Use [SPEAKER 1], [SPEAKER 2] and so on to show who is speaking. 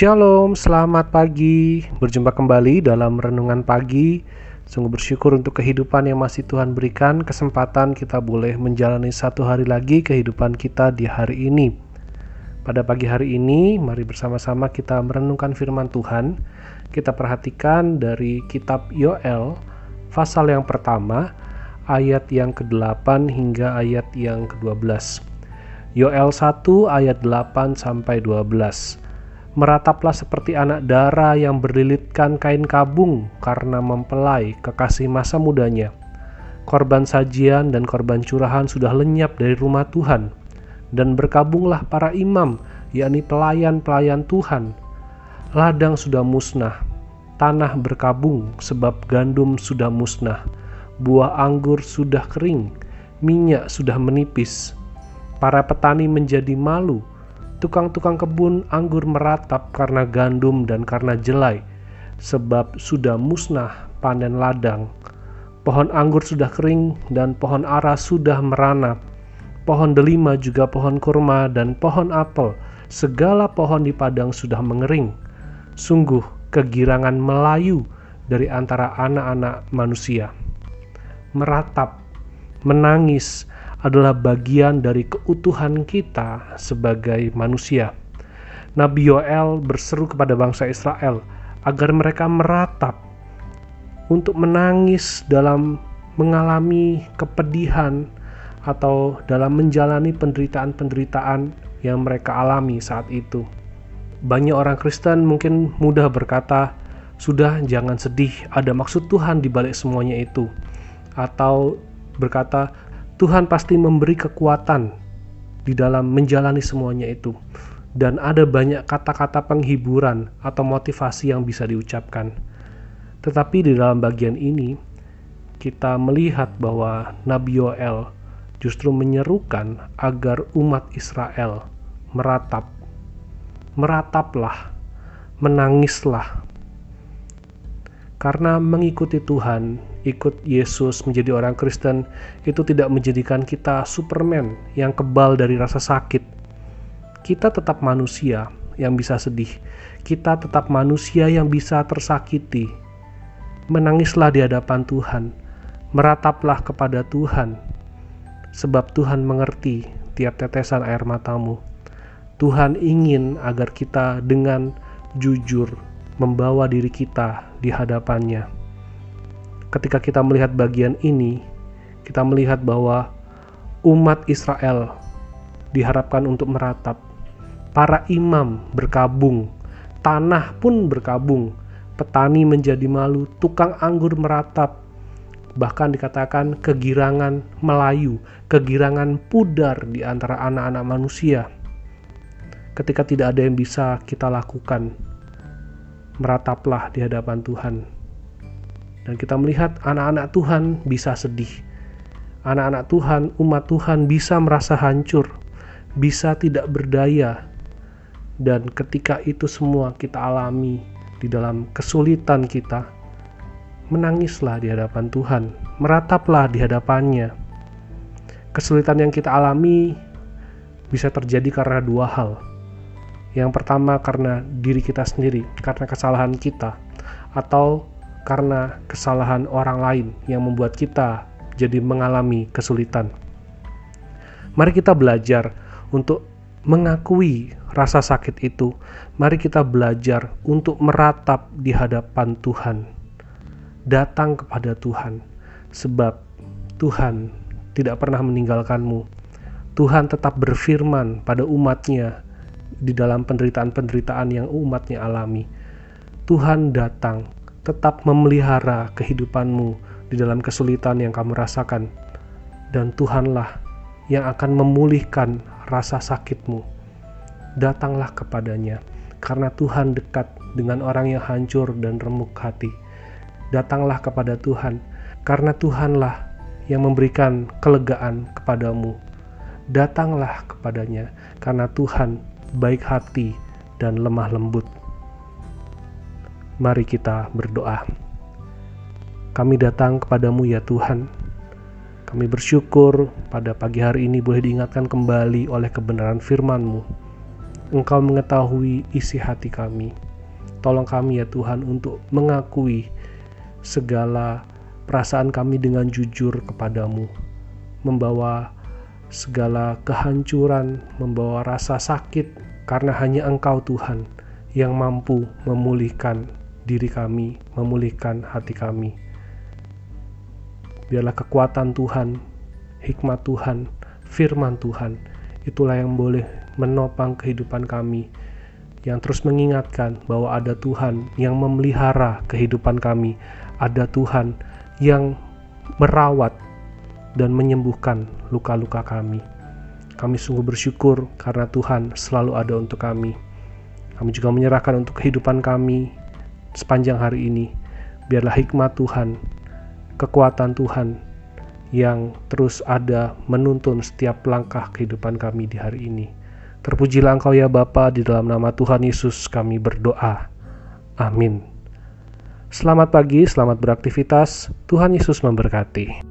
[SPEAKER 1] Shalom, selamat pagi. Berjumpa kembali dalam renungan pagi. Sungguh bersyukur untuk kehidupan yang masih Tuhan berikan, kesempatan kita boleh menjalani satu hari lagi kehidupan kita di hari ini. Pada pagi hari ini, mari bersama-sama kita merenungkan firman Tuhan. Kita perhatikan dari kitab Yoel, pasal yang pertama, ayat yang ke-8 hingga ayat yang ke-12. Yoel 1 ayat 8 sampai 12 merataplah seperti anak dara yang berlilitkan kain kabung karena mempelai kekasih masa mudanya. Korban sajian dan korban curahan sudah lenyap dari rumah Tuhan, dan berkabunglah para imam, yakni pelayan-pelayan Tuhan. Ladang sudah musnah, tanah berkabung sebab gandum sudah musnah, buah anggur sudah kering, minyak sudah menipis. Para petani menjadi malu, Tukang-tukang kebun anggur meratap karena gandum dan karena jelai, sebab sudah musnah panen ladang. Pohon anggur sudah kering dan pohon ara sudah merana. Pohon delima juga pohon kurma dan pohon apel, segala pohon di padang sudah mengering. Sungguh kegirangan Melayu dari antara anak-anak manusia. Meratap, menangis, adalah bagian dari keutuhan kita sebagai manusia. Nabi Yoel berseru kepada bangsa Israel agar mereka meratap untuk menangis dalam mengalami kepedihan atau dalam menjalani penderitaan-penderitaan yang mereka alami saat itu. Banyak orang Kristen mungkin mudah berkata, "Sudah, jangan sedih, ada maksud Tuhan di balik semuanya itu." Atau berkata, Tuhan pasti memberi kekuatan di dalam menjalani semuanya itu. Dan ada banyak kata-kata penghiburan atau motivasi yang bisa diucapkan. Tetapi di dalam bagian ini, kita melihat bahwa Nabi Yoel justru menyerukan agar umat Israel meratap. Merataplah, menangislah. Karena mengikuti Tuhan ikut Yesus menjadi orang Kristen itu tidak menjadikan kita Superman yang kebal dari rasa sakit. Kita tetap manusia yang bisa sedih. Kita tetap manusia yang bisa tersakiti. Menangislah di hadapan Tuhan. Merataplah kepada Tuhan. Sebab Tuhan mengerti tiap tetesan air matamu. Tuhan ingin agar kita dengan jujur membawa diri kita di hadapannya ketika kita melihat bagian ini, kita melihat bahwa umat Israel diharapkan untuk meratap. Para imam berkabung, tanah pun berkabung, petani menjadi malu, tukang anggur meratap. Bahkan dikatakan kegirangan Melayu, kegirangan pudar di antara anak-anak manusia. Ketika tidak ada yang bisa kita lakukan, merataplah di hadapan Tuhan dan kita melihat anak-anak Tuhan bisa sedih. Anak-anak Tuhan, umat Tuhan bisa merasa hancur, bisa tidak berdaya. Dan ketika itu semua kita alami di dalam kesulitan kita, menangislah di hadapan Tuhan, merataplah di hadapannya. Kesulitan yang kita alami bisa terjadi karena dua hal. Yang pertama karena diri kita sendiri, karena kesalahan kita, atau karena kesalahan orang lain yang membuat kita jadi mengalami kesulitan. Mari kita belajar untuk mengakui rasa sakit itu. Mari kita belajar untuk meratap di hadapan Tuhan. Datang kepada Tuhan, sebab Tuhan tidak pernah meninggalkanmu. Tuhan tetap berfirman pada umatnya di dalam penderitaan-penderitaan yang umatnya alami. Tuhan datang tetap memelihara kehidupanmu di dalam kesulitan yang kamu rasakan, dan Tuhanlah yang akan memulihkan rasa sakitmu. Datanglah kepadanya, karena Tuhan dekat dengan orang yang hancur dan remuk hati. Datanglah kepada Tuhan, karena Tuhanlah yang memberikan kelegaan kepadamu. Datanglah kepadanya, karena Tuhan baik hati dan lemah lembut. Mari kita berdoa. Kami datang kepadamu ya Tuhan. Kami bersyukur pada pagi hari ini boleh diingatkan kembali oleh kebenaran firman-Mu. Engkau mengetahui isi hati kami. Tolong kami ya Tuhan untuk mengakui segala perasaan kami dengan jujur kepadamu. Membawa segala kehancuran, membawa rasa sakit karena hanya Engkau Tuhan yang mampu memulihkan diri kami, memulihkan hati kami. Biarlah kekuatan Tuhan, hikmat Tuhan, firman Tuhan, itulah yang boleh menopang kehidupan kami, yang terus mengingatkan bahwa ada Tuhan yang memelihara kehidupan kami, ada Tuhan yang merawat dan menyembuhkan luka-luka kami. Kami sungguh bersyukur karena Tuhan selalu ada untuk kami. Kami juga menyerahkan untuk kehidupan kami sepanjang hari ini. Biarlah hikmat Tuhan, kekuatan Tuhan yang terus ada menuntun setiap langkah kehidupan kami di hari ini. Terpujilah Engkau ya Bapa di dalam nama Tuhan Yesus kami berdoa. Amin. Selamat pagi, selamat beraktivitas. Tuhan Yesus memberkati.